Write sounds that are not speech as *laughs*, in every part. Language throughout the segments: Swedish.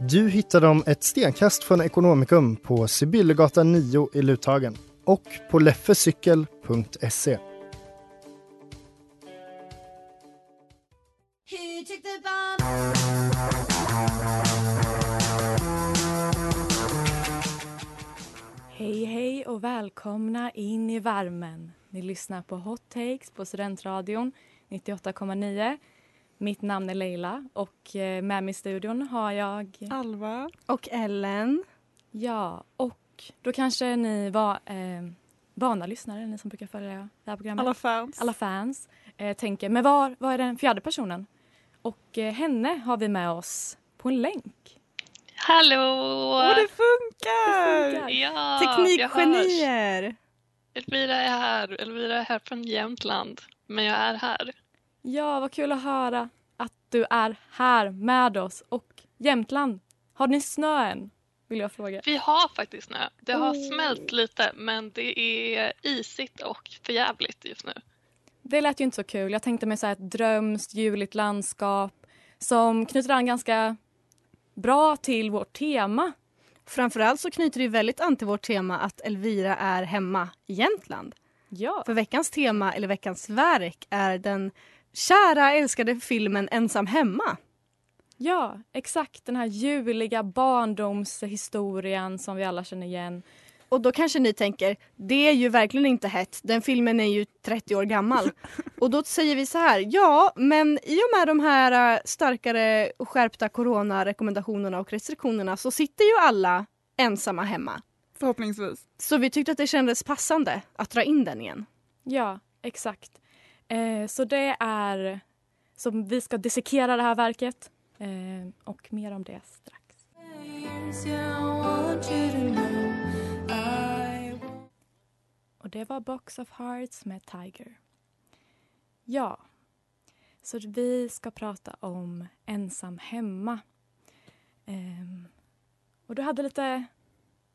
Du hittar dem ett stenkast från Ekonomikum på Sibyllegatan 9 i Luthagen och på leffecykel.se. Hej hej och välkomna in i värmen. Ni lyssnar på Hot Takes på Studentradion 98,9. Mitt namn är Leila och eh, med mig i studion har jag Alva. Och Ellen. Ja, och då kanske ni var eh, vana lyssnare, ni som brukar följa det här programmet. Alla fans. Alla fans eh, tänker, men var, var är den fjärde personen? Och eh, henne har vi med oss på en länk. Hallå! Åh, det funkar! Det funkar. Ja. Teknikgenier. Elvira är här. Elvira är här från Jämtland. Men jag är här. Ja, vad kul att höra att du är här med oss. Och Jämtland, har ni snö än? Vill jag fråga. Vi har faktiskt snö. Det har Oh. smält lite men det är isigt och förjävligt just nu. Det lät ju inte så kul. Jag tänkte mig så här ett drömskt, juligt landskap som knyter an ganska bra till vårt tema. Framförallt så knyter det väldigt an till vårt tema att Elvira är hemma i Jämtland. Ja, För veckans tema, eller veckans verk, är den kära älskade filmen Ensam hemma. ja exakt. Den här juliga barndomshistorien som vi alla känner igen. Och då kanske ni tänker, det är ju verkligen inte hett. Den filmen är ju 30 år gammal. *laughs* och då säger vi så här, ja men i och med de här äh, starkare och skärpta coronarekommendationerna och restriktionerna så sitter ju alla ensamma hemma. Förhoppningsvis. Så vi tyckte att det kändes passande att dra in den igen. Ja, exakt. Eh, så det är som vi ska dissekera det här verket. Eh, och mer om det strax. Och det var Box of Hearts med Tiger. Ja, så vi ska prata om ensam hemma. Eh, och du hade lite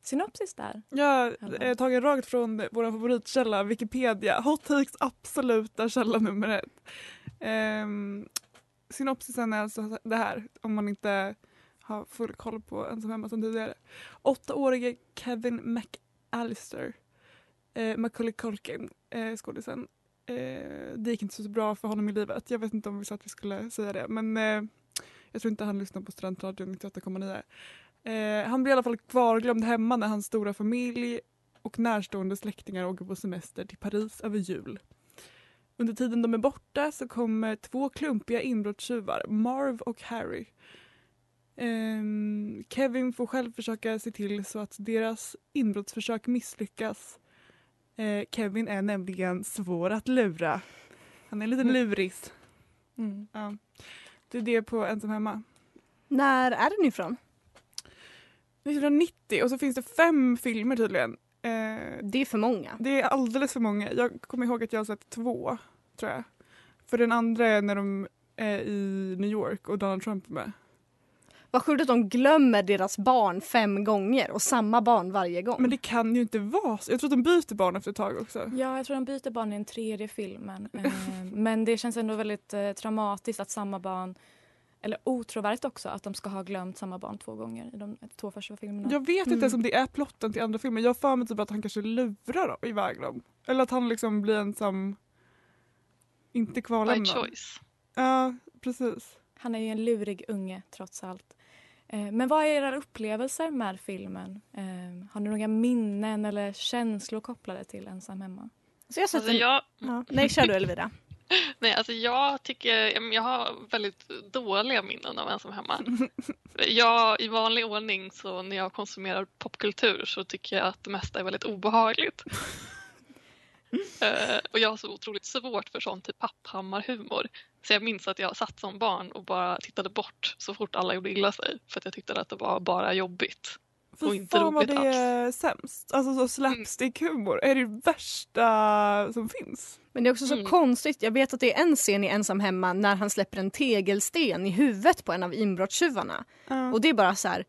synopsis där. Jag Alla. har tagit rakt från vår favoritkälla Wikipedia. Hot takes absoluta källa nummer ett. Um, synopsisen är alltså det här, om man inte har full koll på ensam hemma som tidigare. Åttaårige Kevin McAllister, eh, Macaulay Culkin, eh, skådisen. Eh, det gick inte så bra för honom i livet. Jag vet inte om vi sa att vi skulle säga det men eh, jag tror inte han lyssnar på Studentradion 98,9. Eh, han blir i alla fall kvarglömd hemma när hans stora familj och närstående släktingar åker på semester till Paris över jul. Under tiden de är borta så kommer två klumpiga inbrottstjuvar, Marv och Harry. Ehm, Kevin får själv försöka se till så att deras inbrottsförsök misslyckas. Eh, Kevin är nämligen svår att lura. Han är en liten luris. Mm. Ja. Det är det på Ensam hemma. När är den ifrån? 1990 och så finns det fem filmer tydligen. Eh, Det är för många. det är alldeles för många. Jag kommer ihåg att jag har sett två, tror jag. För den andra är när de är i New York och Donald Trump är med. Vad sjukt att de glömmer deras barn fem gånger och samma barn varje gång. Men det kan ju inte vara så. Jag tror att de byter barn efter ett tag också. Ja, jag tror de byter barn i den tredje filmen. Eh, men det känns ändå väldigt eh, traumatiskt att samma barn, eller otrovärdigt också, att de ska ha glömt samma barn två gånger i de två första filmerna. Jag vet inte Mm. ens om det är plotten till andra filmer. Jag har för mig typ att han kanske lurar dem, iväg dem. Eller att han liksom blir ensam, inte By kvarlämnad. choice. Ja, precis. Han är ju en lurig unge trots allt. Eh, men vad är era upplevelser med filmen? Eh, har ni några minnen eller känslor kopplade till Ensam hemma? Så jag Alltså en... jag, ja. Nej, kör du Elvira. *laughs* nej, alltså jag tycker, jag har väldigt dåliga minnen av Ensam hemma. *laughs* Jag, I vanlig ordning så när jag konsumerar popkultur så tycker jag att det mesta är väldigt obehagligt. *laughs* Eh, och jag har så otroligt svårt för sån typ papphammarhumor. Så jag minns att jag satt som barn och bara tittade bort så fort alla gjorde illa sig för att jag tyckte att det var bara jobbigt. Och Fy fan vad det är sämst. Alltså så slapstick-humor är det värsta som finns. Men det är också så Mm. konstigt. Jag vet att det är en scen i Ensam hemma när han släpper en tegelsten i huvudet på en av inbrottstjuvarna. Ja. Och det är bara så här.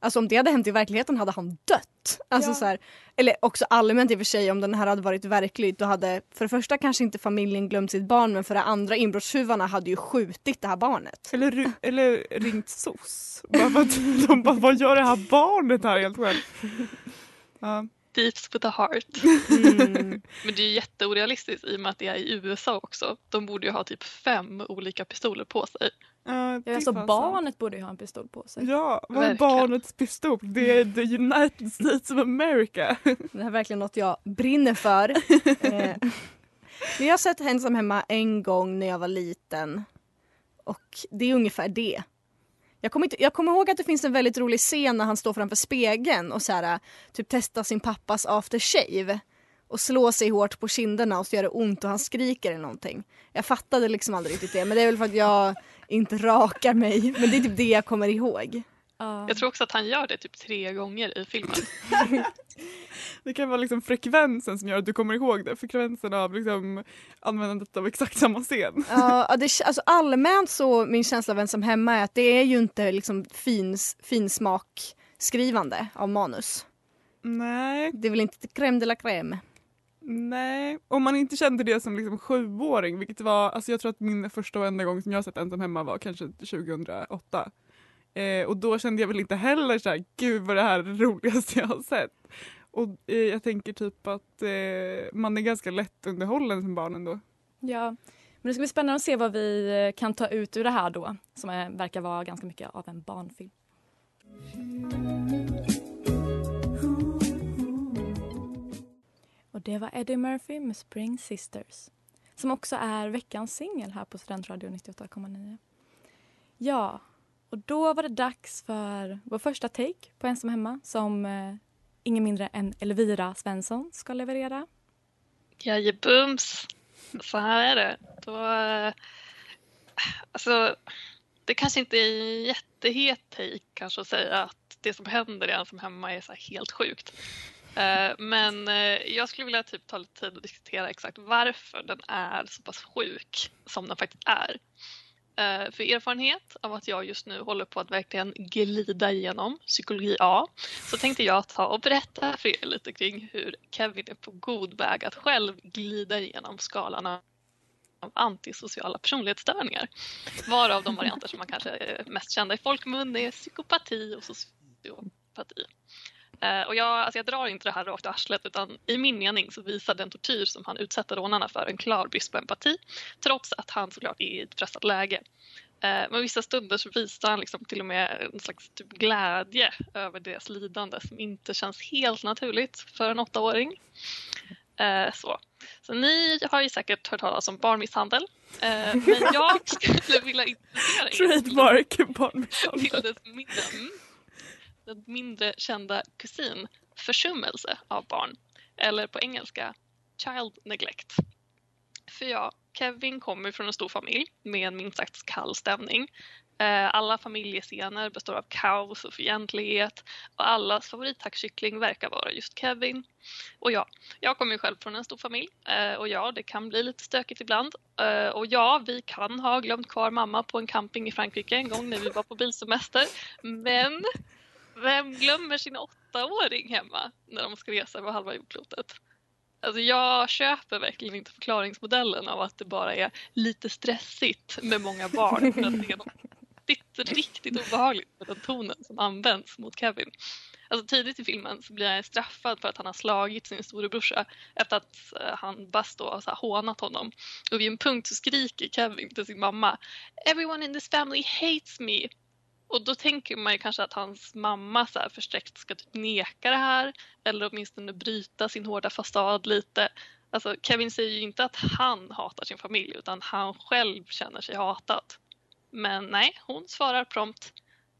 Alltså om det hade hänt i verkligheten hade han dött. Alltså Ja. så här, eller också allmänt i och för sig om den här hade varit verklig då hade för det första kanske inte familjen glömt sitt barn men för det andra inbrottstjuvarna hade ju skjutit det här barnet. Eller, eller ringt SOS. De bara, vad gör det här barnet här helt själv? Ja. Deeps with a heart. Mm. *laughs* Men det är ju jätteorealistiskt i och med att det är i USA också. De borde ju ha typ fem olika pistoler på sig. Ja, är alltså barnet borde ju ha en pistol på sig. Ja, vad är barnets pistol? Det är the United States of America. *laughs* Det här är verkligen något jag brinner för. *laughs* eh, men jag har sett Ensam hemma en gång när jag var liten. Och det är ungefär det. Jag kommer, inte, jag kommer ihåg att det finns en väldigt rolig scen när han står framför spegeln och så här, typ testar sin pappas aftershave. Och slår sig hårt på kinderna och så gör det ont och han skriker eller någonting. Jag fattade liksom aldrig riktigt det men det är väl för att jag inte rakar mig. Men det är typ det jag kommer ihåg. Ja. Jag tror också att han gör det typ tre gånger i filmen. *laughs* Det kan vara liksom frekvensen som gör att du kommer ihåg det. Frekvensen av liksom användandet av exakt samma scen. Ja, det, alltså allmänt så min känsla av Ensam hemma är att det är ju inte liksom fins, finsmakskrivande av manus. Nej, Det är väl inte crème de la crème. nej. Om man inte kände det som liksom sjuåring, vilket var, alltså jag tror att min första och enda gång som jag sett Ensam hemma var kanske 2008. Eh, och då kände jag väl inte heller så här, gud vad det här är det roligaste jag har sett. Och eh, jag tänker typ att eh, man är ganska lätt underhållen som barn ändå. Ja. Men det ska bli spännande att se vad vi eh, kan ta ut ur det här då. Som är, verkar vara ganska mycket av en barnfilm. Och det var Eddie Murphy med Spring Sisters. Som också är veckans singel här på Studentradio 98,9. Ja, och då var det dags för vår första take på Ensam hemma som eh, ingen mindre än Elvira Svensson ska leverera. Jajebums! Så här är det. Då, eh, alltså, det kanske inte är en jättehet take kanske att säga att det som händer i Ensam hemma är så här helt sjukt. Eh, men eh, jag skulle vilja typ ta lite tid och diskutera exakt varför den är så pass sjuk som den faktiskt är. Eh, för erfarenhet av att jag just nu håller på att verkligen glida igenom psykologi A så tänkte jag ta och berätta för er lite kring hur Kevin är på god väg att själv glida igenom skalan av antisociala personlighetsstörningar. Varav de varianter som man kanske är mest kända i folkmun är psykopati och sociopati. Eh, Och jag, alltså jag drar inte det här rakt i arslet utan i min mening så visar den tortyr som han utsätter rånarna för en klar brist på empati trots att han såklart är i ett pressat läge. Eh, Men vissa stunder så visar han liksom till och med en slags typ glädje över deras lidande som inte känns helt naturligt för en åttaåring. Eh, så. så ni har ju säkert hört talas om barnmisshandel. Men jag skulle vilja introducera er Trademark barnmisshandel. till dess mindre, den mindre kända kusin försummelse av barn. Eller på engelska child neglect. För ja, Kevin kommer från en stor familj med en minst sagt kall stämning. Eh, alla familjescener består av kaos och fientlighet och allas favorittackkyckling verkar vara just Kevin. Och ja, jag kommer ju själv från en stor familj eh, och ja, det kan bli lite stökigt ibland. Eh, och ja, vi kan ha glömt kvar mamma på en camping i Frankrike en gång när vi var på bilsemester. Men vem glömmer sin åttaåring hemma när de ska resa över halva jordklotet? Alltså jag köper verkligen inte förklaringsmodellen av att det bara är lite stressigt med många barn. För att det är något riktigt, riktigt obehagligt med den tonen som används mot Kevin. Alltså tidigt i filmen så blir han straffad för att han har slagit sin storebrorsa efter att eh, han Bas då har så här hånat honom. Och vid en punkt så skriker Kevin till sin mamma Everyone in this family hates me. Och då tänker man ju kanske att hans mamma så här försträckt ska typ neka det här eller åtminstone bryta sin hårda fasad lite. Alltså Kevin säger ju inte att han hatar sin familj utan han själv känner sig hatad. Men nej, hon svarar prompt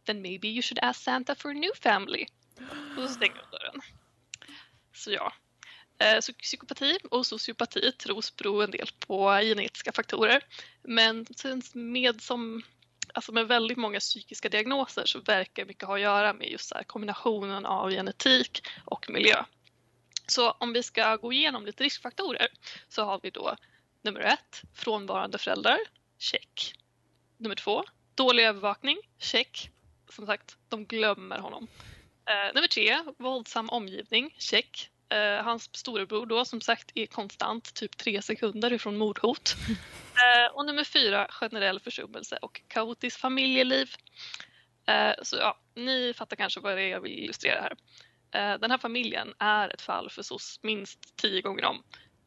Then maybe you should ask Santa for a new family. Och så stänger hon dörren. Så ja. Eh, så psykopati och sociopati tros bero en del på genetiska faktorer. Men med, som, alltså med väldigt många psykiska diagnoser så verkar mycket ha att göra med just så här kombinationen av genetik och miljö. Så om vi ska gå igenom lite riskfaktorer så har vi då nummer ett, frånvarande föräldrar, check. Nummer två, dålig övervakning, check. Som sagt, de glömmer honom. Eh, nummer tre, våldsam omgivning, check. Eh, hans storebror då som sagt är konstant, typ tre sekunder ifrån mordhot. Eh, och nummer fyra, generell försummelse och kaotiskt familjeliv. Eh, så ja, ni fattar kanske vad det är jag vill illustrera här. Eh, den här familjen är ett fall för SOS minst tio gånger om.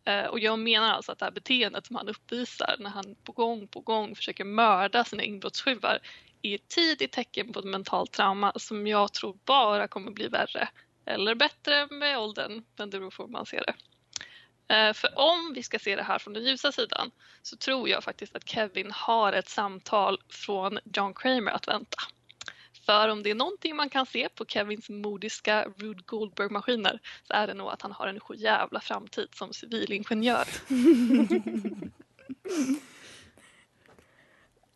Eh, och jag menar alltså att det här beteendet som han uppvisar när han på gång på gång försöker mörda sina inbrottstjuvar är ett tidigt tecken på ett mentalt trauma som jag tror bara kommer bli värre. Eller bättre med åldern, men det beror på hur man ser det. Eh, För om vi ska se det här från den ljusa sidan så tror jag faktiskt att Kevin har ett samtal från John Kramer att vänta. För om det är någonting man kan se på Kevins modiska Rube Goldberg-maskiner så är det nog att han har en jävla framtid som civilingenjör. *laughs*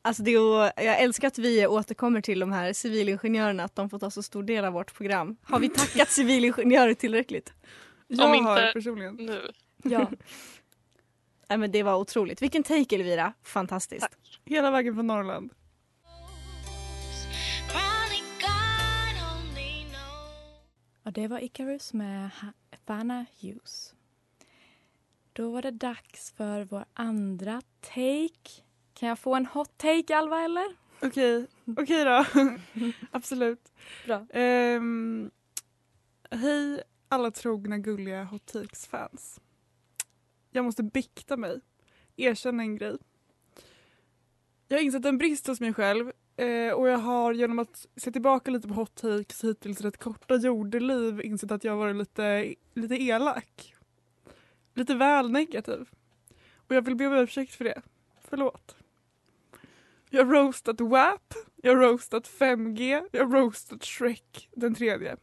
Alltså det är, jag älskar att vi återkommer till de här civilingenjörerna, att de får ta så stor del av vårt program. Har vi tackat *laughs* civilingenjörer tillräckligt? Jag inte- har personligen. Nu. Ja. *laughs* Nej, men det var otroligt. Vilken take Elvira, fantastiskt. Hela vägen från Norrland. Och det var Icarus med Fana Hughes. Då var det dags för vår andra take. Kan jag få en hot take, Alva, eller? Okej, okej då. *laughs* Absolut. Bra. Ehm, hej alla trogna gulliga Hot Takes-fans. Jag måste bikta mig. Erkänna en grej. Jag har insett en brist hos mig själv eh, och jag har genom att se tillbaka lite på Hot Takes hittills rätt korta jordeliv insett att jag varit lite, lite elak. Lite väl negativ. Och jag vill be om ursäkt för det. Förlåt. Jag har roastat WAP, jag har roastat 5G, jag har roastat Shrek den tredje.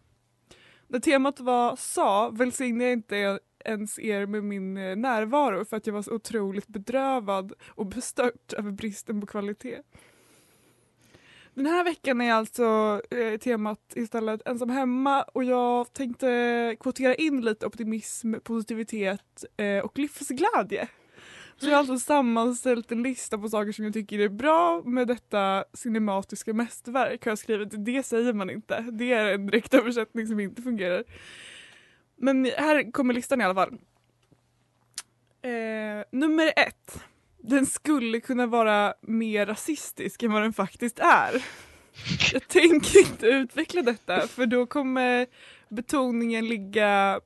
När temat var sa välsignar jag inte ens er med min eh, närvaro för att jag var så otroligt bedrövad och bestört över bristen på kvalitet. Den här veckan är alltså eh, temat istället ensam hemma och jag tänkte kvotera in lite optimism, positivitet eh, och livsglädje. Så jag har alltså sammanställt en lista på saker som jag tycker är bra med detta cinematiska mästerverk. Har jag skrivit. Det säger man inte. Det är en direktöversättning som inte fungerar. Men här kommer listan i alla fall. Eh, nummer ett. Den skulle kunna vara mer rasistisk än vad den faktiskt är. Jag tänker inte utveckla detta för då kommer betoningen ligga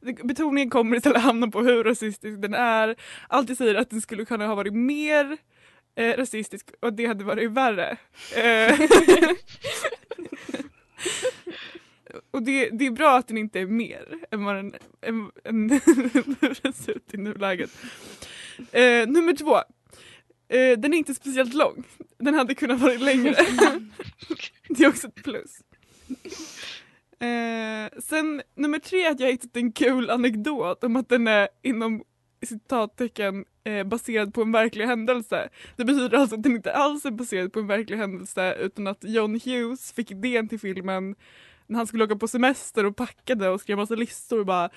betoningen kommer istället hamna på hur rasistisk den är. Alltid säger att den skulle kunna ha varit mer eh, rasistisk och det hade varit värre. Eh, *laughs* och det, det är bra att den inte är mer än vad den, än, än *laughs* den ser ut i nuläget. Eh, nummer två. Eh, den är inte speciellt lång. Den hade kunnat vara längre. *laughs* det är också ett plus. Eh, sen nummer tre att jag hittat en kul anekdot om att den är inom citattecken eh, baserad på en verklig händelse. Det betyder alltså att den inte alls är baserad på en verklig händelse utan att John Hughes fick idén till filmen när han skulle åka på semester och packade och skrev massa listor och bara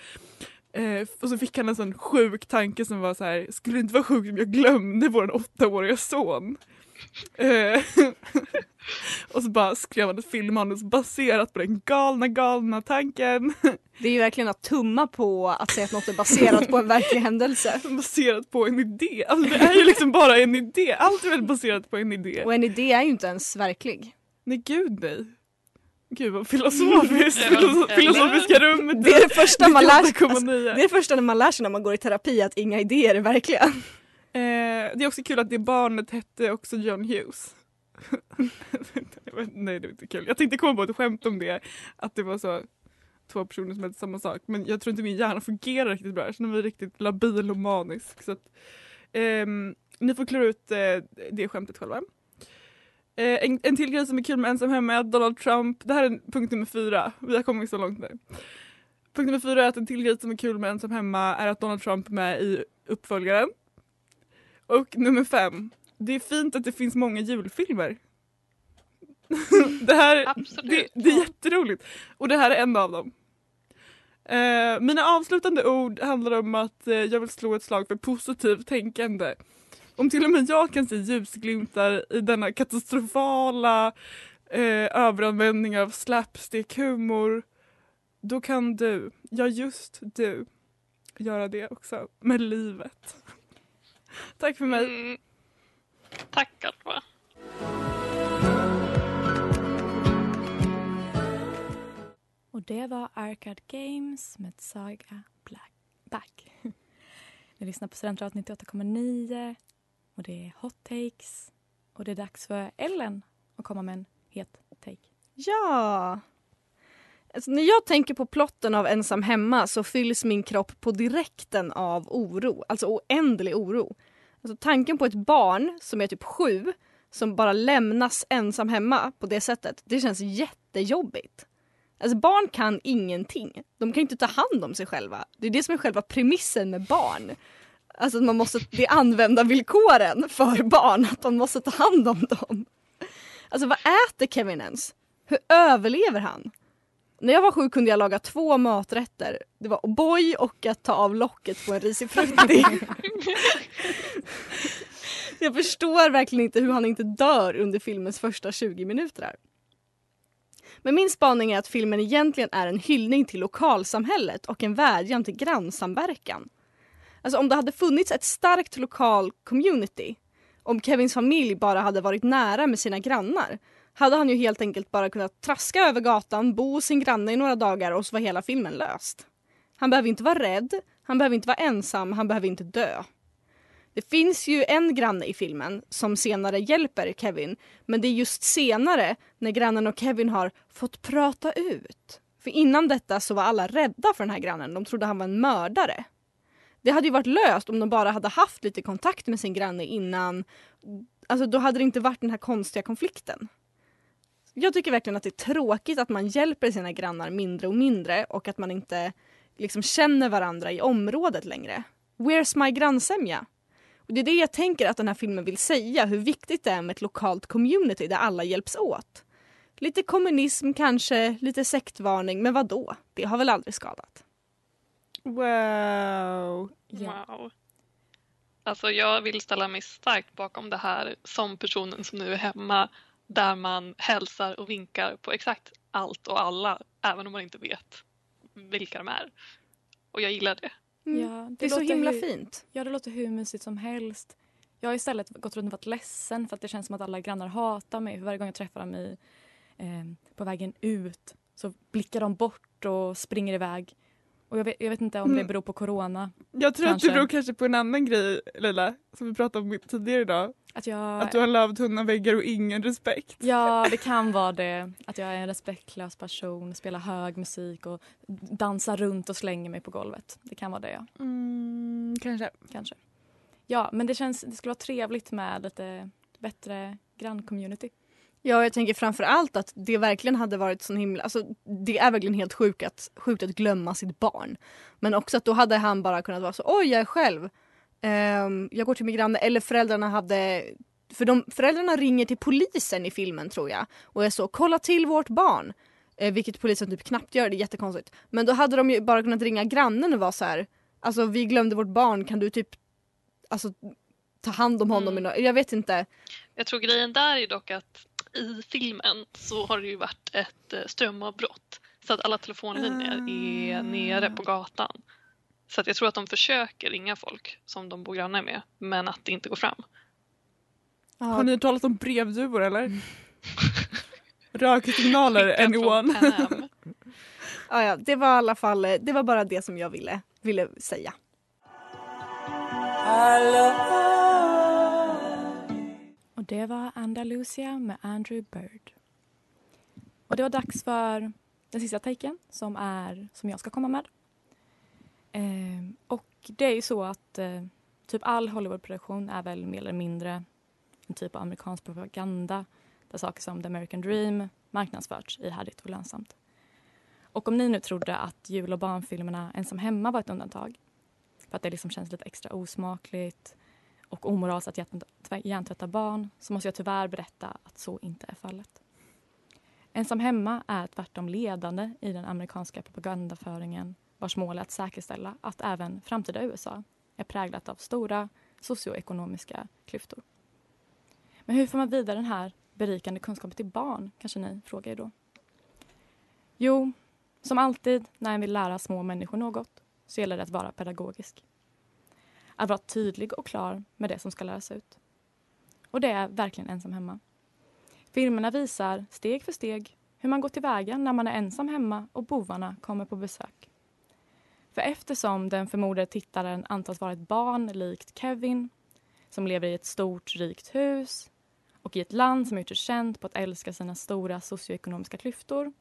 eh, och så fick han en sån sjuk tanke som var så här, skulle det inte vara sjukt om jag glömde vår åttaåriga son? Eh, *laughs* och så bara skrev han ett filmmanus baserat på den galna galna tanken. *laughs* Det är ju verkligen att tumma på att säga att något är baserat på en verklig händelse. *laughs* baserat på en idé. Alltså det är ju liksom bara en idé. Allt är väl baserat på en idé. Och en idé är ju inte ens verklig. Nej gud nej. Gud vad filosofiskt. Filosofiska rummet. Det är det första man lär sig. 98,9. Alltså, det är det första när man lär sig när man går i terapi att inga idéer är verkliga. Eh, det är också kul att det barnet hette också John Hughes. *laughs* Nej det var inte kul. Jag tänkte komma på ett skämt om det. Att det var så två personer som hette samma sak. Men jag tror inte min hjärna fungerar riktigt bra. Jag känner mig riktigt labil och manisk. Så att, ehm, ni får klura ut eh, det skämtet själva. Eh, en, en till grej som är kul med ensam hemma är att Donald Trump, det här är punkt nummer fyra, vi har kommit så långt nu. Punkt nummer fyra är att en till grej som är kul med ensam hemma är att Donald Trump är med i uppföljaren. Och nummer fem, det är fint att det finns många julfilmer. *laughs* det, här, Absolut. det, det är jätteroligt. Och det här är en av dem. Eh, mina avslutande ord handlar om att eh, jag vill slå ett slag för positivt tänkande. Om till och med jag kan se ljusglimtar i denna katastrofala eh, överanvändning av slapstick-humor, då kan du, ja just du, göra det också med livet. *laughs* Tack för mig. Mm. Tack Alva. Och det var Arcade Games med Saga Black Back. *laughs* Ni lyssnar på Studentradion 98,9 och det är Hot Takes och det är dags för Ellen att komma med en het take. Ja! Alltså, när jag tänker på plotten av Ensam hemma så fylls min kropp på direkten av oro. Alltså oändlig oro. Alltså, tanken på ett barn som är typ sju som bara lämnas ensam hemma på det sättet, det känns jättejobbigt. Alltså barn kan ingenting. De kan inte ta hand om sig själva. Det är det som är själva premissen med barn. Alltså man måste, det är användarvillkoren för barn, att man måste ta hand om dem. Alltså vad äter Kevin ens? Hur överlever han? När jag var sju kunde jag laga två maträtter. Det var O'boy och att ta av locket på en risig frutti. *laughs* jag förstår verkligen inte hur han inte dör under filmens första 20 minuter. Här. Men min spaning är att filmen egentligen är en hyllning till lokalsamhället och en vädjan till grannsamverkan. Alltså om det hade funnits ett starkt lokal community, om Kevins familj bara hade varit nära med sina grannar, hade han ju helt enkelt bara kunnat traska över gatan, bo hos sin granne i några dagar och så var hela filmen löst. Han behöver inte vara rädd, han behöver inte vara ensam, han behöver inte dö. Det finns ju en granne i filmen som senare hjälper Kevin men det är just senare när grannen och Kevin har fått prata ut. För innan detta så var alla rädda för den här grannen, de trodde han var en mördare. Det hade ju varit löst om de bara hade haft lite kontakt med sin granne innan. Alltså då hade det inte varit den här konstiga konflikten. Jag tycker verkligen att det är tråkigt att man hjälper sina grannar mindre och mindre och att man inte liksom känner varandra i området längre. Where's my grannsämja? Och det är det jag tänker att den här filmen vill säga, hur viktigt det är med ett lokalt community där alla hjälps åt. Lite kommunism kanske, lite sektvarning, men vad då? Det har väl aldrig skadat? Wow. Ja. Wow. Alltså jag vill ställa mig starkt bakom det här som personen som nu är hemma där man hälsar och vinkar på exakt allt och alla även om man inte vet vilka de är. Och jag gillar det. Mm. Ja, Det är så himla hu- fint. Ja, det låter hur mysigt som helst. Jag har istället gått runt och varit ledsen för att det känns som att alla grannar hatar mig. För varje gång jag träffar dem i, eh, på vägen ut så blickar de bort och springer iväg. Och jag vet, jag vet inte om det Mm. beror på corona. Jag tror att Kanske. det beror kanske på en annan grej Leila, som vi pratade om tidigare idag. Att jag... Att du har lövtunna väggar och ingen respekt. Ja, det kan vara det. Att jag är en respektlös person, spelar hög musik och dansar runt och slänger mig på golvet. Det kan vara det, ja. Mm, kanske. Kanske. Ja, men det, känns, det skulle vara trevligt med lite bättre granncommunity. Ja, jag tänker framför allt att det verkligen hade varit så himla... Alltså, det är verkligen helt sjukt att, sjukt att glömma sitt barn. Men också att då hade han bara kunnat vara så oj, jag är själv. Ehm, jag går till min granne. Eller föräldrarna hade... För de, föräldrarna ringer till polisen i filmen tror jag och är så kolla till vårt barn. Eh, vilket polisen typ knappt gör, det är jättekonstigt. Men då hade de ju bara kunnat ringa grannen och vara så här. Alltså vi glömde vårt barn, kan du typ alltså, ta hand om honom? Mm. Jag vet inte. Jag tror grejen där är dock att i filmen så har det ju varit ett eh, strömavbrott. Så att alla telefonlinjer är nere på gatan. Så att jag tror att de försöker ringa folk som de bor grannar med men att det inte går fram. Har ni talas om brevduvor eller? *laughs* Röksignaler, Skickat från anyone? Am. *laughs* Ja, ja, det var i alla fall det var bara det som jag ville, ville säga. Och det var Andalusia med Andrew Bird. Och det var dags för den sista taken som, är, som jag ska komma med. Eh, och det är ju så att eh, typ all Hollywoodproduktion är väl mer eller mindre en typ av amerikansk propaganda där saker som The American Dream marknadsförts ihärdigt och lönsamt. Och om ni nu trodde att jul och barnfilmerna Ensam hemma var ett undantag för att det liksom känns lite extra osmakligt och omoraliskt att hjärntvätta- barn så måste jag tyvärr berätta att så inte är fallet. Ensam hemma är tvärtom ledande i den amerikanska propagandaföringen vars mål är att säkerställa att även framtida USA är präglat av stora socioekonomiska klyftor. Men hur får man vidare den här berikande kunskapen till barn, kanske ni frågar er då? Jo, som alltid när en vill lära små människor något så gäller det att vara pedagogisk. Att vara tydlig och klar med det som ska läras ut. Och det är verkligen ensam hemma. Filmerna visar steg för steg hur man går tillväga när man är ensam hemma och bovarna kommer på besök. För eftersom den förmodade tittaren antas vara ett barn likt Kevin som lever i ett stort, rikt hus och i ett land som gjort sig känt på att älska sina stora socioekonomiska klyftor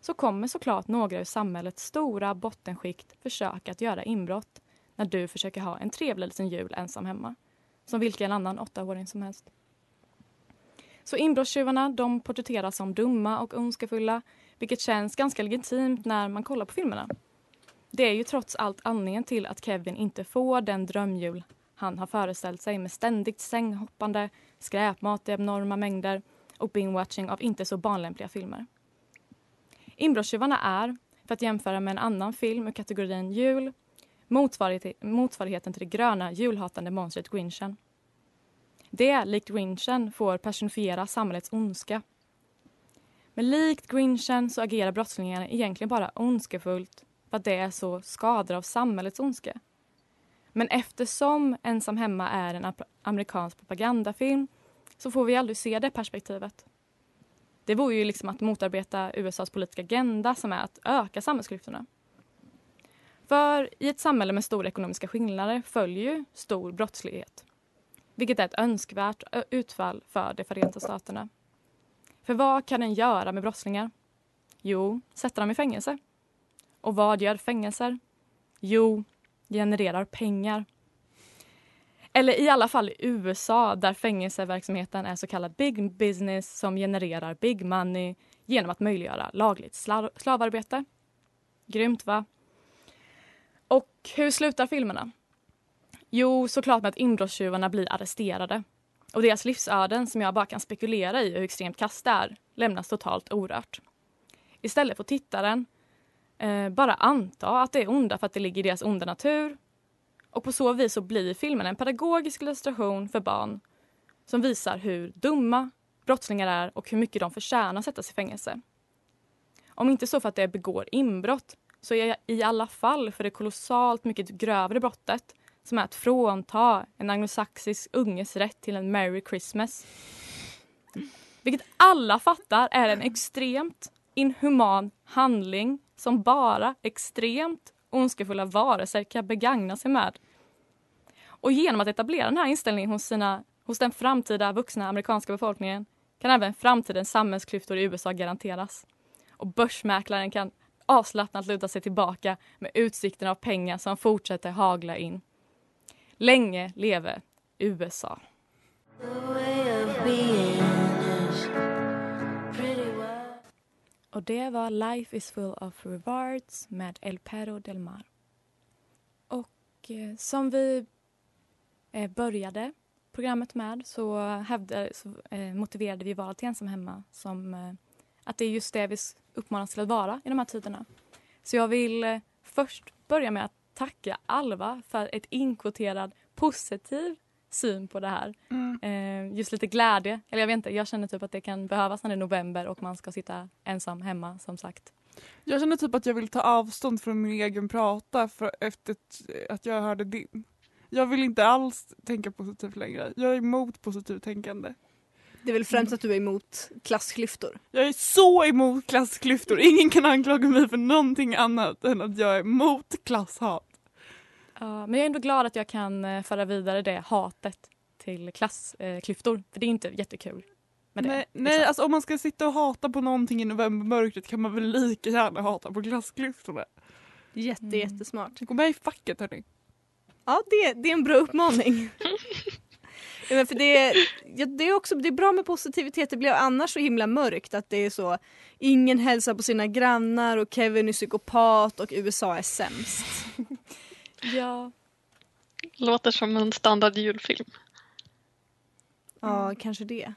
så kommer såklart några ur samhällets stora bottenskikt försöka att göra inbrott när du försöker ha en trevlig liten jul ensam hemma. Som vilken annan åttaåring som helst. Så inbrottstjuvarna de porträtteras som dumma och ondskefulla vilket känns ganska legitimt när man kollar på filmerna. Det är ju trots allt anledningen till att Kevin inte får den drömjul han har föreställt sig med ständigt sänghoppande, skräpmat i enorma mängder och binge-watching av inte så barnlämpliga filmer. Inbrottstjuvarna är, för att jämföra med en annan film ur kategorin jul, motsvarigheten till det gröna julhatande monstret Grinchen. Det, likt Grinchen, får personifiera samhällets ondska. Men likt Grinchen så agerar brottslingarna egentligen bara ondskefullt för att det är så skador av samhällets ondska. Men eftersom Ensam hemma är en amerikansk propagandafilm så får vi aldrig se det perspektivet. Det vore ju liksom att motarbeta USAs politiska agenda som är att öka samhällsklyftorna. För i ett samhälle med stora ekonomiska skillnader följer ju stor brottslighet. Vilket är ett önskvärt utfall för de Förenta Staterna. För vad kan den göra med brottslingar? Jo, sätta dem i fängelse. Och vad gör fängelser? Jo, genererar pengar. Eller i alla fall i USA där fängelseverksamheten är så kallad big business som genererar big money genom att möjliggöra lagligt slavarbete. Grymt va? Och hur slutar filmerna? Jo, såklart med att inbrottstjuvarna blir arresterade. Och deras livsöden, som jag bara kan spekulera i hur extremt kast det är, lämnas totalt orört. Istället får tittaren eh, bara anta att det är onda för att det ligger i deras onda natur. Och på så vis så blir filmen en pedagogisk illustration för barn som visar hur dumma brottslingar är och hur mycket de förtjänar att sättas i fängelse. Om inte så för att de begår inbrott så är i alla fall för det kolossalt mycket grövre brottet som är att frånta en anglosaxisk unges rätt till en Merry Christmas. Vilket alla fattar är en extremt inhuman handling som bara extremt ondskefulla varelser kan begagna sig med. Och genom att etablera den här inställningen hos, sina, hos den framtida vuxna amerikanska befolkningen kan även framtidens samhällsklyftor i USA garanteras. Och börsmäklaren kan avslappnat luta sig tillbaka med utsikten av pengar som fortsätter hagla in. Länge leve USA. Och det var Life is full of rewards med El Perro del Mar. Och eh, som vi eh, började programmet med så, hävde, så eh, motiverade vi valet till ensam hemma som eh, att det är just det vi uppmanas till att vara i de här tiderna. Så jag vill eh, först börja med att tacka Alva för ett inkvoterad positiv syn på det här. Mm. Eh, just lite glädje. Eller jag vet inte, jag känner typ att det kan behövas när det är november och man ska sitta ensam hemma som sagt. Jag känner typ att jag vill ta avstånd från min egen prata för efter att- att jag hörde din. Jag vill inte alls tänka positivt längre. Jag är emot positivt tänkande. Det är väl främst att du är emot klassklyftor. Jag är så emot klassklyftor. Ingen kan anklaga mig för någonting annat än att jag är emot klasshat. Ja, men jag är ändå glad att jag kan eh, föra vidare det hatet till klassklyftor. för det är inte jättekul. Med det, nej, liksom. nej alltså om man ska sitta och hata på någonting i novembermörkret kan man väl lika gärna hata på klassklyftorna. Jätte, Mm. jättesmart. Gå med i facket hörni. Ja, det, det är en bra uppmaning. Ja, men för det, ja, det, är också, det är bra med positivitet, det blir annars så himla mörkt att det är så ingen hälsar på sina grannar och Kevin är psykopat och USA är sämst. *laughs* Ja, Låter som en standard julfilm. Ja, kanske det.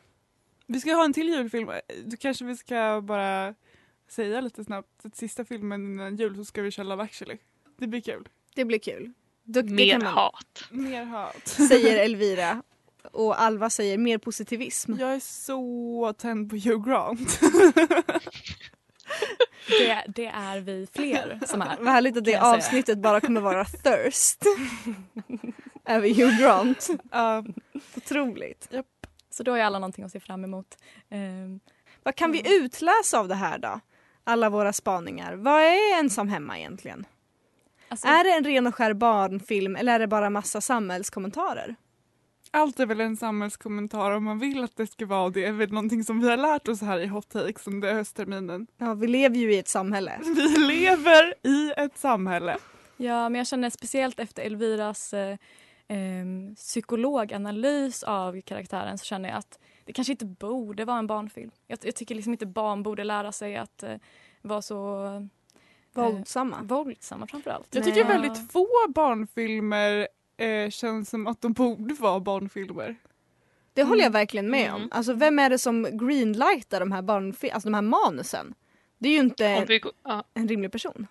Vi ska ha en till julfilm. Då kanske vi ska bara säga lite snabbt att sista filmen innan jul så ska vi köra Love actually. Det blir kul. Det blir kul. Det Mer kan man, hat. Mer hat. säger Elvira. Och Alva säger mer positivism. Jag är så tänd på Hugh Grant. *laughs* det, det är vi fler som är. Vad härligt att det säga. avsnittet bara kommer vara thirst. *laughs* Över Hugh Grant. Ja, Otroligt. Så då har ju alla någonting att se fram emot. Ehm, Vad kan vi utläsa av det här då? Alla våra spaningar. Vad är ensam hemma egentligen? alltså, Är det en ren och skär barnfilm eller är det bara massa samhällskommentarer? Allt är väl en samhällskommentar om man vill att det ska vara det. är väl någonting som vi har lärt oss här i Hot Takes under höstterminen. Ja, vi lever ju i ett samhälle. *laughs* Vi lever i ett samhälle. Ja, men jag känner speciellt efter Elviras eh, ehm, psykologanalys av karaktären så känner jag att det kanske inte borde vara en barnfilm. Jag, jag tycker liksom inte barn borde lära sig att eh, vara så Våldsamma. våldsamma framför allt. Jag tycker väldigt få barnfilmer eh, känns som att de borde vara barnfilmer. Det håller jag verkligen med om. Mm. Alltså vem är det som greenlightar de här barnfil- alltså de här manusen? Det är ju inte Om en, vi, går- ja, en rimlig person.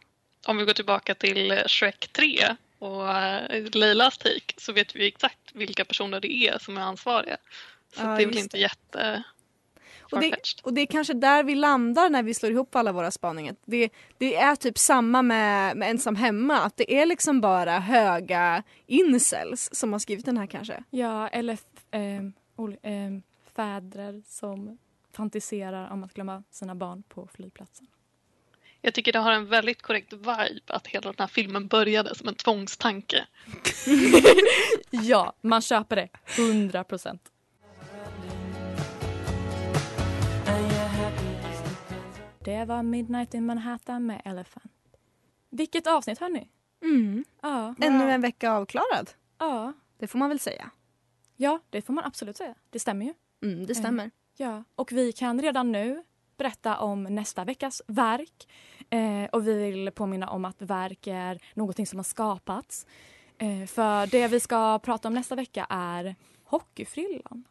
om vi går tillbaka till Shrek 3 och eh, Leilas take så vet vi exakt vilka personer det är som är ansvariga. Så Ja, det är väl inte jätte Och det, och det är kanske där vi landar när vi slår ihop alla våra spaningar. Det, det är typ samma med, med ensam hemma, att det är liksom bara höga incels som har skrivit den här kanske. Ja, eller f- ol- ehm, fäder som fantiserar om att glömma sina barn på flygplatsen. Jag tycker det har en väldigt korrekt vibe att hela den här filmen började som en tvångstanke. *laughs* Ja, man köper det. 100 procent. Det var Midnight in Manhattan med Elephant. Vilket avsnitt hörni? Mm. Ja, Ännu en vecka avklarad. ja, Det får man väl säga. ja, det får man absolut säga. Det stämmer ju. Mm, det stämmer. Ja, och vi kan redan nu berätta om nästa veckas verk. Eh, och vi vill påminna om att verk är någonting som har skapats. Eh, för det vi ska prata om nästa vecka är hockeyfrillan.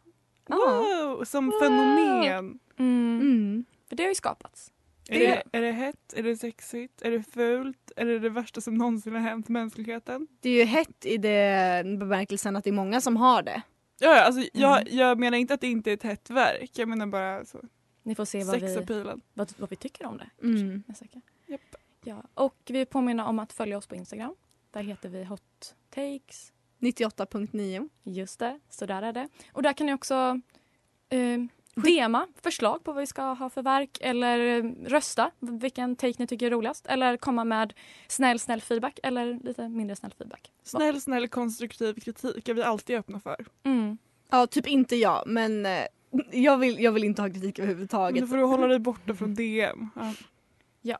Wow, som fenomen. Mm. Mm. För det har ju skapats. Är det, är det hett? Är det sexigt? Är det fult? Är det det värsta som någonsin har hänt mänskligheten? Det är ju hett i den bemärkelsen att det är många som har det. Ja, ja, alltså, jag, jag menar inte att det inte är ett hett verk. Jag menar bara så, Ni får se vad vi, vad, vad vi tycker om det. Mm. Japp. Ja, och vi påminner om att följa oss på Instagram. Där heter vi Hot Takes. 98.9. Just det, så där är det. Och där kan ni också eh, DMa förslag på vad vi ska ha för verk eller eh, rösta vilken take ni tycker är roligast eller komma med snäll, snäll feedback eller lite mindre snäll feedback. Snäll, snäll konstruktiv kritik är vi alltid öppna för. Mm. Ja, typ inte jag, men eh, jag vill, jag vill inte ha kritik Men överhuvudtaget. då får du hålla dig borta från DM. Ja.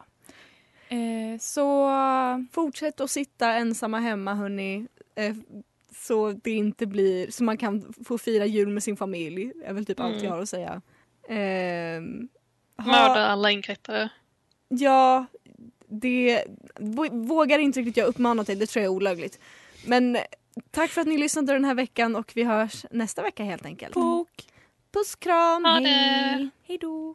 Eh, så Fortsätt att sitta ensamma hemma hörni. Eh, så det inte blir, så man kan få fira jul med sin familj. är väl typ allt Mm. jag har att säga. Ehm, ha- Mörda alla inkräktare. Ja, det vå- vågar inte riktigt jag uppmana till, det tror jag är olagligt. Men tack för att ni lyssnade den här veckan och vi hörs nästa vecka helt enkelt. Pok. Puss kram, det. hej! hej då!